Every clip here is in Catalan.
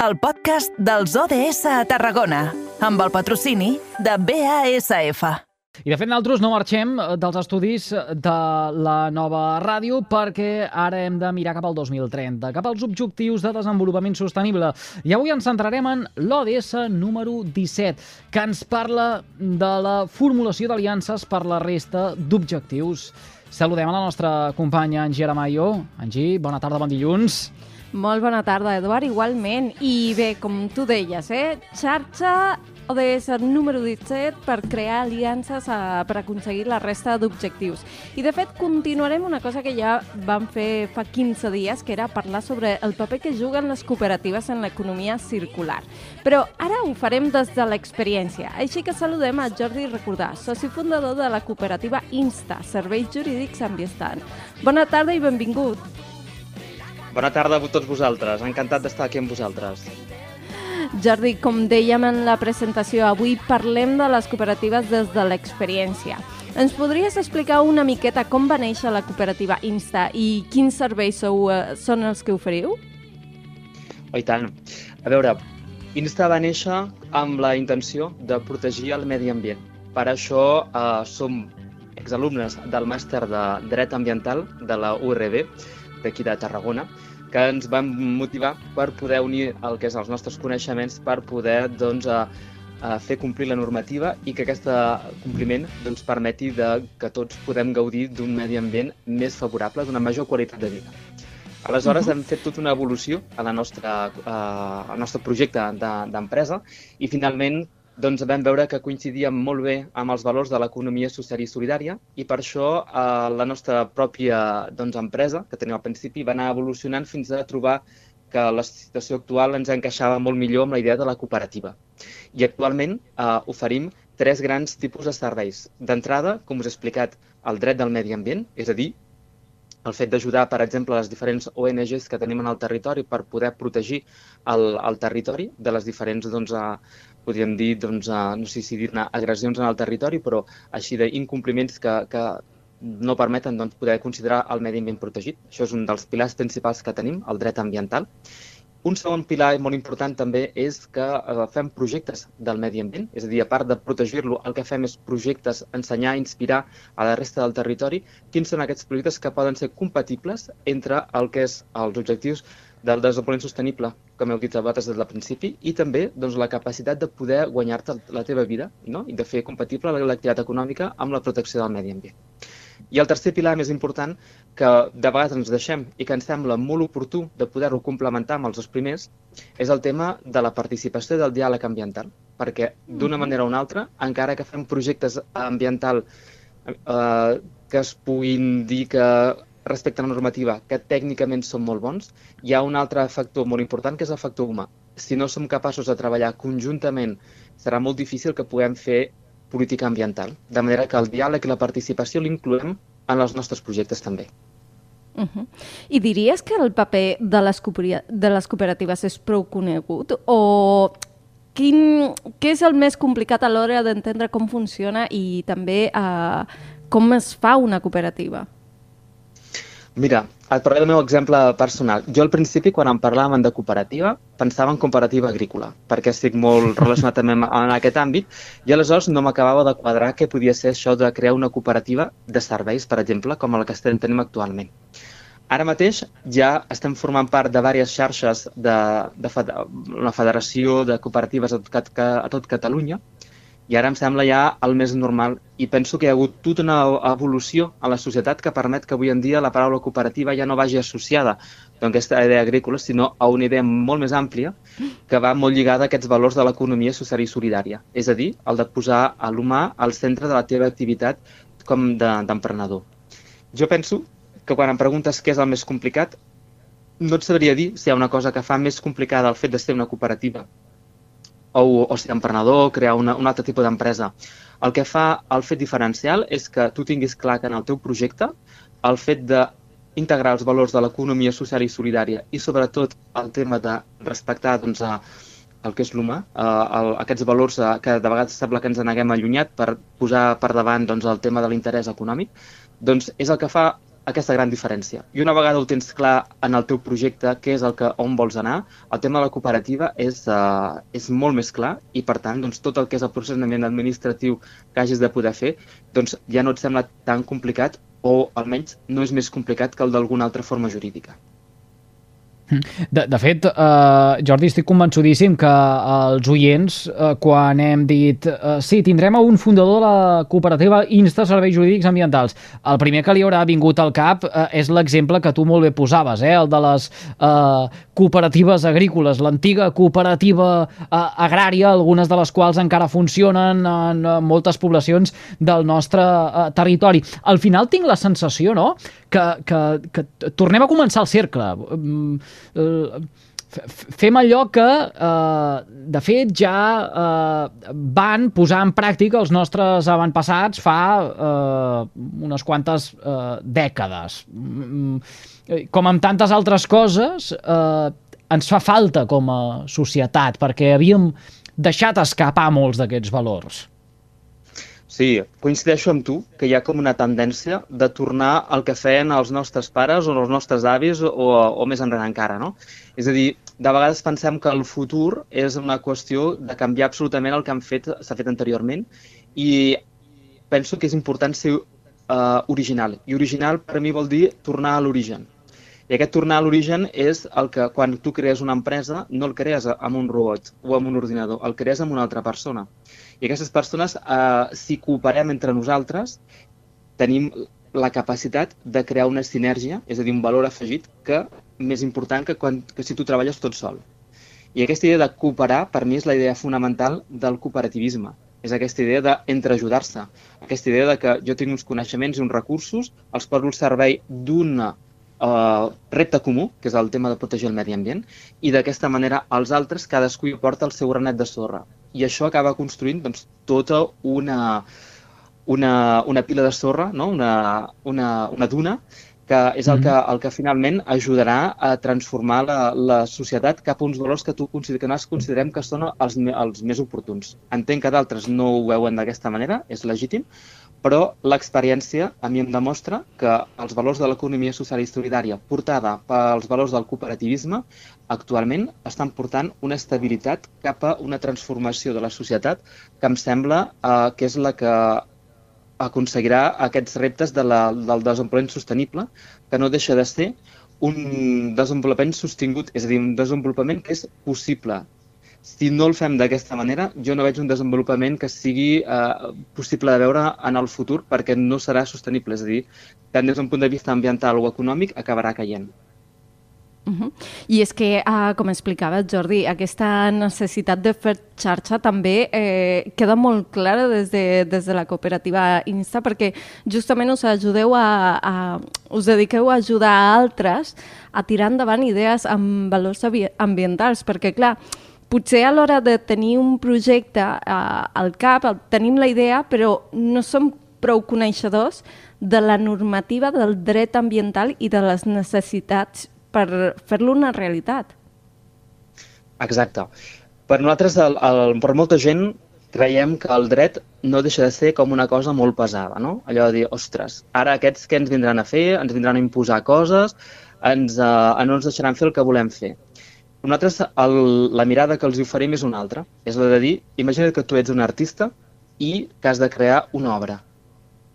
el podcast dels ODS a Tarragona, amb el patrocini de BASF. I de fet nosaltres no marxem eh, dels estudis de la nova ràdio perquè ara hem de mirar cap al 2030, cap als objectius de desenvolupament sostenible. I avui ens centrarem en l'ODS número 17, que ens parla de la formulació d'aliances per la resta d'objectius. Saludem a la nostra companya Angie Aramayo. Angie, bona tarda, bon dilluns. Molt bona tarda, Eduard, igualment. I bé, com tu deies, eh? xarxa ODS número 17 per crear aliances a, per aconseguir la resta d'objectius. I, de fet, continuarem una cosa que ja vam fer fa 15 dies, que era parlar sobre el paper que juguen les cooperatives en l'economia circular. Però ara ho farem des de l'experiència. Així que saludem a Jordi Recordà, soci fundador de la cooperativa Insta, Serveis Jurídics Ambiental. Bona tarda i benvingut. Bona tarda a tots vosaltres, encantat d'estar aquí amb vosaltres. Jordi, com dèiem en la presentació, avui parlem de les cooperatives des de l'experiència. Ens podries explicar una miqueta com va néixer la cooperativa Insta i quins serveis sou, eh, són els que oferiu? Oh, I tant. A veure, Insta va néixer amb la intenció de protegir el medi ambient. Per això eh, som exalumnes del màster de Dret Ambiental de la URB, d'aquí de Tarragona, que ens van motivar per poder unir el que és els nostres coneixements per poder doncs, a, a fer complir la normativa i que aquest compliment doncs, permeti de que tots podem gaudir d'un medi ambient més favorable, d'una major qualitat de vida. Aleshores, uh -huh. hem fet tota una evolució a la nostra, uh, al nostre projecte d'empresa de, i finalment doncs vam veure que coincidíem molt bé amb els valors de l'economia social i solidària i per això eh, la nostra pròpia doncs, empresa, que tenim al principi, va anar evolucionant fins a trobar que la situació actual ens encaixava molt millor amb la idea de la cooperativa. I actualment eh, oferim tres grans tipus de serveis. D'entrada, com us he explicat, el dret del medi ambient, és a dir, el fet d'ajudar, per exemple, les diferents ONGs que tenim en el territori per poder protegir el, el territori de les diferents doncs, podríem dir, doncs, uh, no sé si dir-ne agressions en el territori, però així d'incompliments que, que no permeten doncs, poder considerar el medi ambient protegit. Això és un dels pilars principals que tenim, el dret ambiental. Un segon pilar molt important també és que eh, fem projectes del medi ambient, és a dir, a part de protegir-lo, el que fem és projectes, ensenyar, inspirar a la resta del territori quins són aquests projectes que poden ser compatibles entre el que és els objectius del desenvolupament sostenible, com heu dit vosaltres des del principi, i també doncs, la capacitat de poder guanyar-te la teva vida no? i de fer compatible l'activitat econòmica amb la protecció del medi ambient. I el tercer pilar més important, que de vegades ens deixem i que ens sembla molt oportú de poder-ho complementar amb els dos primers, és el tema de la participació del diàleg ambiental. Perquè, d'una manera o una altra, encara que fem projectes ambiental eh, que es puguin dir que respecte a la normativa, que tècnicament són molt bons, hi ha un altre factor molt important, que és el factor humà. Si no som capaços de treballar conjuntament, serà molt difícil que puguem fer política ambiental. De manera que el diàleg i la participació l'incloem en els nostres projectes també. Uh -huh. I diries que el paper de les, de les cooperatives és prou conegut o quin, què és el més complicat a l'hora d'entendre com funciona i també uh, com es fa una cooperativa? Mira, et parlaré del meu exemple personal. Jo al principi, quan em parlàvem de cooperativa, pensava en cooperativa agrícola, perquè estic molt relacionat també en aquest àmbit, i aleshores no m'acabava de quadrar què podia ser això de crear una cooperativa de serveis, per exemple, com la que estem tenim actualment. Ara mateix ja estem formant part de diverses xarxes de, de, de una federació de cooperatives a tot, a tot Catalunya, i ara em sembla ja el més normal i penso que hi ha hagut tota una evolució a la societat que permet que avui en dia la paraula cooperativa ja no vagi associada a aquesta idea agrícola, sinó a una idea molt més àmplia que va molt lligada a aquests valors de l'economia social i solidària. És a dir, el de posar a l'humà al centre de la teva activitat com d'emprenedor. De, jo penso que quan em preguntes què és el més complicat, no et sabria dir si hi ha una cosa que fa més complicada el fet de ser una cooperativa o, o ser emprenedor, crear una, un altre tipus d'empresa. El que fa el fet diferencial és que tu tinguis clar que en el teu projecte el fet de integrar els valors de l'economia social i solidària i sobretot el tema de respectar doncs, el que és l'humà, aquests valors que de vegades sembla que ens n'haguem allunyat per posar per davant doncs, el tema de l'interès econòmic, doncs és el que fa aquesta gran diferència. I una vegada ho tens clar en el teu projecte, què és el que on vols anar, el tema de la cooperativa és, uh, és molt més clar i, per tant, doncs, tot el que és el procediment administratiu que hagis de poder fer, doncs ja no et sembla tan complicat o almenys no és més complicat que el d'alguna altra forma jurídica. De, de fet, eh, Jordi, estic convençudíssim que els oients, eh, quan hem dit eh, sí, tindrem un fundador de la cooperativa Insta Serveis Jurídics Ambientals, el primer que li haurà vingut al cap eh, és l'exemple que tu molt bé posaves, eh, el de les eh, cooperatives agrícoles, l'antiga cooperativa eh, agrària, algunes de les quals encara funcionen en eh, moltes poblacions del nostre eh, territori. Al final tinc la sensació, no?, que, que, que tornem a començar el cercle. Mm, eh, fem allò que, eh, de fet, ja eh, van posar en pràctica els nostres avantpassats fa eh, unes quantes eh, dècades. Mm, com amb tantes altres coses, eh, ens fa falta com a societat, perquè havíem deixat escapar molts d'aquests valors. Sí, coincideixo amb tu que hi ha com una tendència de tornar al que feien els nostres pares o els nostres avis o, o més enrere encara, no? És a dir, de vegades pensem que el futur és una qüestió de canviar absolutament el que fet s'ha fet anteriorment i penso que és important ser uh, original. I original per mi vol dir tornar a l'origen. I aquest tornar a l'origen és el que quan tu crees una empresa no el crees amb un robot o amb un ordinador, el crees amb una altra persona. I aquestes persones, eh, si cooperem entre nosaltres, tenim la capacitat de crear una sinergia, és a dir, un valor afegit que més important que, quan, que si tu treballes tot sol. I aquesta idea de cooperar, per mi, és la idea fonamental del cooperativisme. És aquesta idea d'entreajudar-se. Aquesta idea de que jo tinc uns coneixements i uns recursos, els poso al servei d'un uh, repte comú, que és el tema de protegir el medi ambient, i d'aquesta manera els altres, cadascú hi porta el seu granet de sorra i això acaba construint doncs, tota una, una, una pila de sorra, no? una, una, una duna, que és el que, el que finalment ajudarà a transformar la, la societat cap a uns valors que tu que nosaltres considerem que són els, els més oportuns. Entenc que d'altres no ho veuen d'aquesta manera, és legítim, però l'experiència a mi em demostra que els valors de l'economia social i solidària portada pels valors del cooperativisme actualment estan portant una estabilitat cap a una transformació de la societat que em sembla eh, que és la que aconseguirà aquests reptes de la, del desenvolupament sostenible, que no deixa de ser un desenvolupament sostingut, és a dir, un desenvolupament que és possible, si no el fem d'aquesta manera, jo no veig un desenvolupament que sigui eh, possible de veure en el futur perquè no serà sostenible. És a dir, tant des d'un punt de vista ambiental o econòmic, acabarà caient. Uh -huh. I és que, uh, com explicava Jordi, aquesta necessitat de fer xarxa també eh, queda molt clara des de, des de la cooperativa Insta perquè justament us ajudeu a, a, us dediqueu a ajudar a altres a tirar endavant idees amb valors ambientals, perquè clar, potser a l'hora de tenir un projecte eh, al cap, tenim la idea, però no som prou coneixedors de la normativa del dret ambiental i de les necessitats per fer-lo una realitat. Exacte. Per nosaltres, el, el, per molta gent, creiem que el dret no deixa de ser com una cosa molt pesada, no? Allò de dir, ostres, ara aquests què ens vindran a fer? Ens vindran a imposar coses? Ens, eh, no ens deixaran fer el que volem fer. Nosaltres el, la mirada que els oferim és una altra. És la de dir, imagina't que tu ets un artista i que has de crear una obra.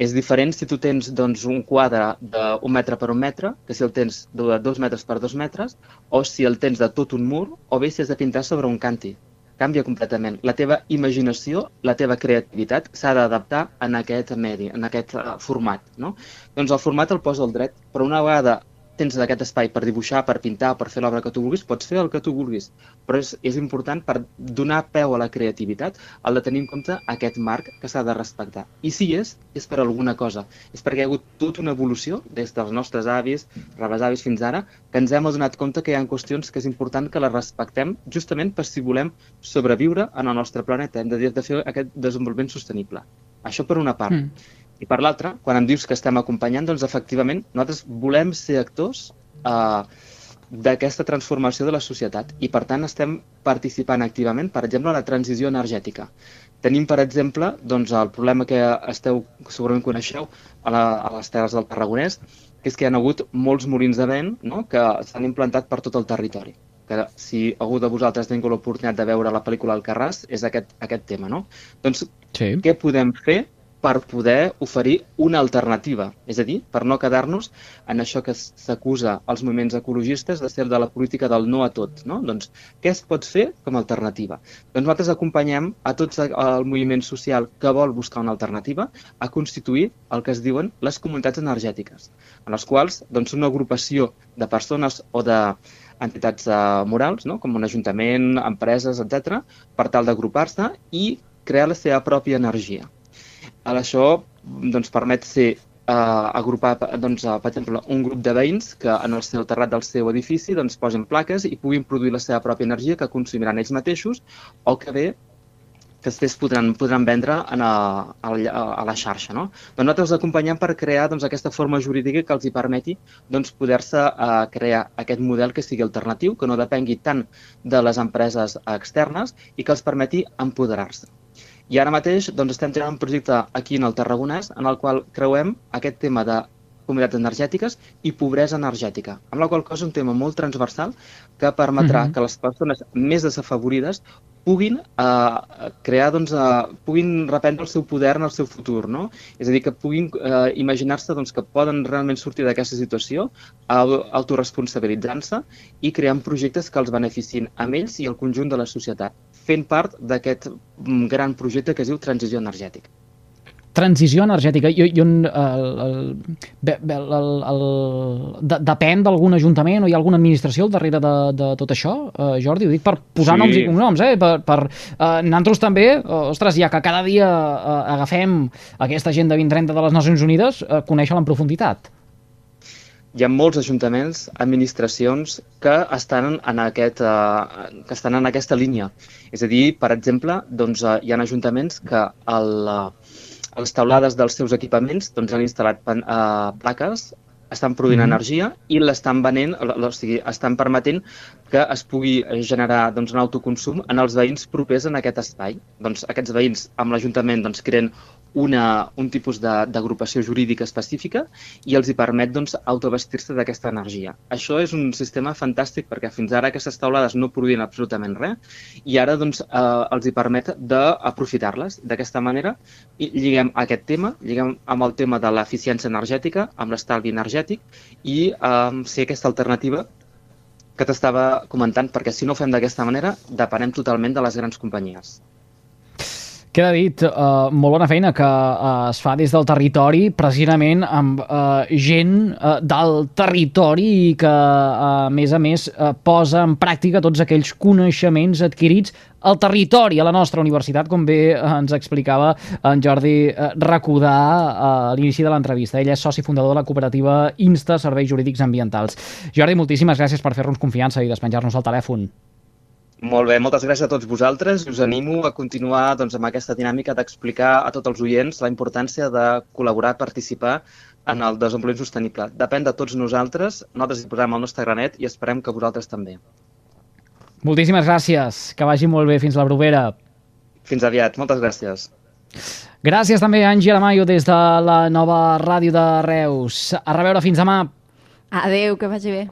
És diferent si tu tens doncs, un quadre d'un metre per un metre, que si el tens de dos metres per dos metres, o si el tens de tot un mur, o bé si has de pintar sobre un canti. Canvia completament. La teva imaginació, la teva creativitat s'ha d'adaptar en aquest medi, en aquest uh, format. No? Doncs el format el posa el dret, però una vegada tens aquest espai per dibuixar, per pintar, per fer l'obra que tu vulguis, pots fer el que tu vulguis. Però és, és important per donar peu a la creativitat el de tenir en compte aquest marc que s'ha de respectar. I si és, és per alguna cosa. És perquè hi ha hagut tota una evolució des dels nostres avis, rebesavis fins ara, que ens hem adonat compte que hi ha qüestions que és important que les respectem justament per si volem sobreviure en el nostre planeta. Hem de, de fer aquest desenvolupament sostenible. Això per una part. Mm. I per l'altra, quan em dius que estem acompanyant, doncs efectivament nosaltres volem ser actors eh, d'aquesta transformació de la societat i per tant estem participant activament, per exemple, en la transició energètica. Tenim, per exemple, doncs, el problema que esteu, segurament coneixeu, a, la, a les Terres del Tarragonès, que és que hi ha hagut molts molins de vent no? que s'han implantat per tot el territori que si algú de vosaltres tingut l'oportunitat de veure la pel·lícula Alcarràs, és aquest, aquest tema, no? Doncs Sí. què podem fer per poder oferir una alternativa? És a dir, per no quedar-nos en això que s'acusa als moviments ecologistes de ser de la política del no a tot, no? Doncs què es pot fer com a alternativa? Doncs nosaltres acompanyem a tot el moviment social que vol buscar una alternativa a constituir el que es diuen les comunitats energètiques, en les quals doncs, una agrupació de persones o de entitats uh, morals, no? com un ajuntament, empreses, etc, per tal d'agrupar-se i crear la seva pròpia energia. Ara, això doncs, permet ser uh, agrupar, doncs, uh, per exemple, un grup de veïns que en el seu terrat del seu edifici doncs, posin plaques i puguin produir la seva pròpia energia que consumiran ells mateixos o que bé que després podran, podran vendre en a, a, la- a la xarxa. No? Doncs nosaltres els acompanyem per crear doncs, aquesta forma jurídica que els hi permeti doncs, poder-se uh, crear aquest model que sigui alternatiu, que no depengui tant de les empreses externes i que els permeti empoderar-se. I ara mateix doncs, estem tenint un projecte aquí en el Tarragonès en el qual creuem aquest tema de comunitats energètiques i pobresa energètica, amb la qual cosa és un tema molt transversal que permetrà Mhm. que les persones més desafavorides puguin eh, crear, doncs, eh, puguin reprendre el seu poder en el seu futur, no? És a dir, que puguin eh, imaginar-se doncs, que poden realment sortir d'aquesta situació au- autoresponsabilitzant-se i creant projectes que els beneficin a ells i al conjunt de la societat, fent part d'aquest mm, gran projecte que es diu Transició Energètica. Transició energètica. I, i on, el, el, el, el, el, de, depèn d'algun ajuntament o hi ha alguna administració al darrere de, de tot això, uh, Jordi? Ho dic per posar Sí. noms i cognoms, eh? Per, per, uh, nosaltres també, ostres, ja que cada dia uh, agafem aquesta agenda 2030 de les Nacions Unides, uh, conèixer-la en profunditat. hi ha molts ajuntaments, administracions que estan en, aquest, eh, que estan en aquesta línia. És a dir, per exemple, doncs, eh, hi ha ajuntaments que el, eh, a les taulades dels seus equipaments doncs, han instal·lat pan, eh, plaques, estan produint Mhm. energia i l'estan venent, o, o sigui, estan permetent que es pugui generar doncs, un autoconsum en els veïns propers en aquest espai. Doncs aquests veïns amb l'Ajuntament doncs, creen una, un tipus d'agrupació jurídica específica i els hi permet doncs, autovestir-se d'aquesta energia. Això és un sistema fantàstic perquè fins ara aquestes taulades no produïen absolutament res i ara doncs, eh, els hi permet d'aprofitar-les. D'aquesta manera i lliguem aquest tema, lliguem amb el tema de l'eficiència energètica, amb l'estalvi energètic i eh, ser aquesta alternativa que t'estava comentant, perquè si no ho fem d'aquesta manera, depenem totalment de les grans companyies. Queda dit, uh, molt bona feina que uh, es fa des del territori, precisament amb uh, gent uh, del territori i que, uh, a més a més, uh, posa en pràctica tots aquells coneixements adquirits al territori, a la nostra universitat, com bé uh, ens explicava en Jordi uh, Recudà uh, a l'inici de l'entrevista. Ell és soci fundador de la cooperativa Insta Serveis Jurídics Ambientals. Jordi, moltíssimes gràcies per fer-nos confiança i despenjar-nos el telèfon. Molt bé, moltes gràcies a tots vosaltres i us animo a continuar doncs, amb aquesta dinàmica d'explicar a tots els oients la importància de col·laborar, participar en el desenvolupament sostenible. Depèn de tots nosaltres, nosaltres hi posarem el nostre granet i esperem que vosaltres també. Moltíssimes gràcies, que vagi molt bé fins la propera. Fins aviat, moltes gràcies. Gràcies també a Angie Aramayo des de la nova ràdio de Reus. A reveure fins demà. Adeu, que vagi bé.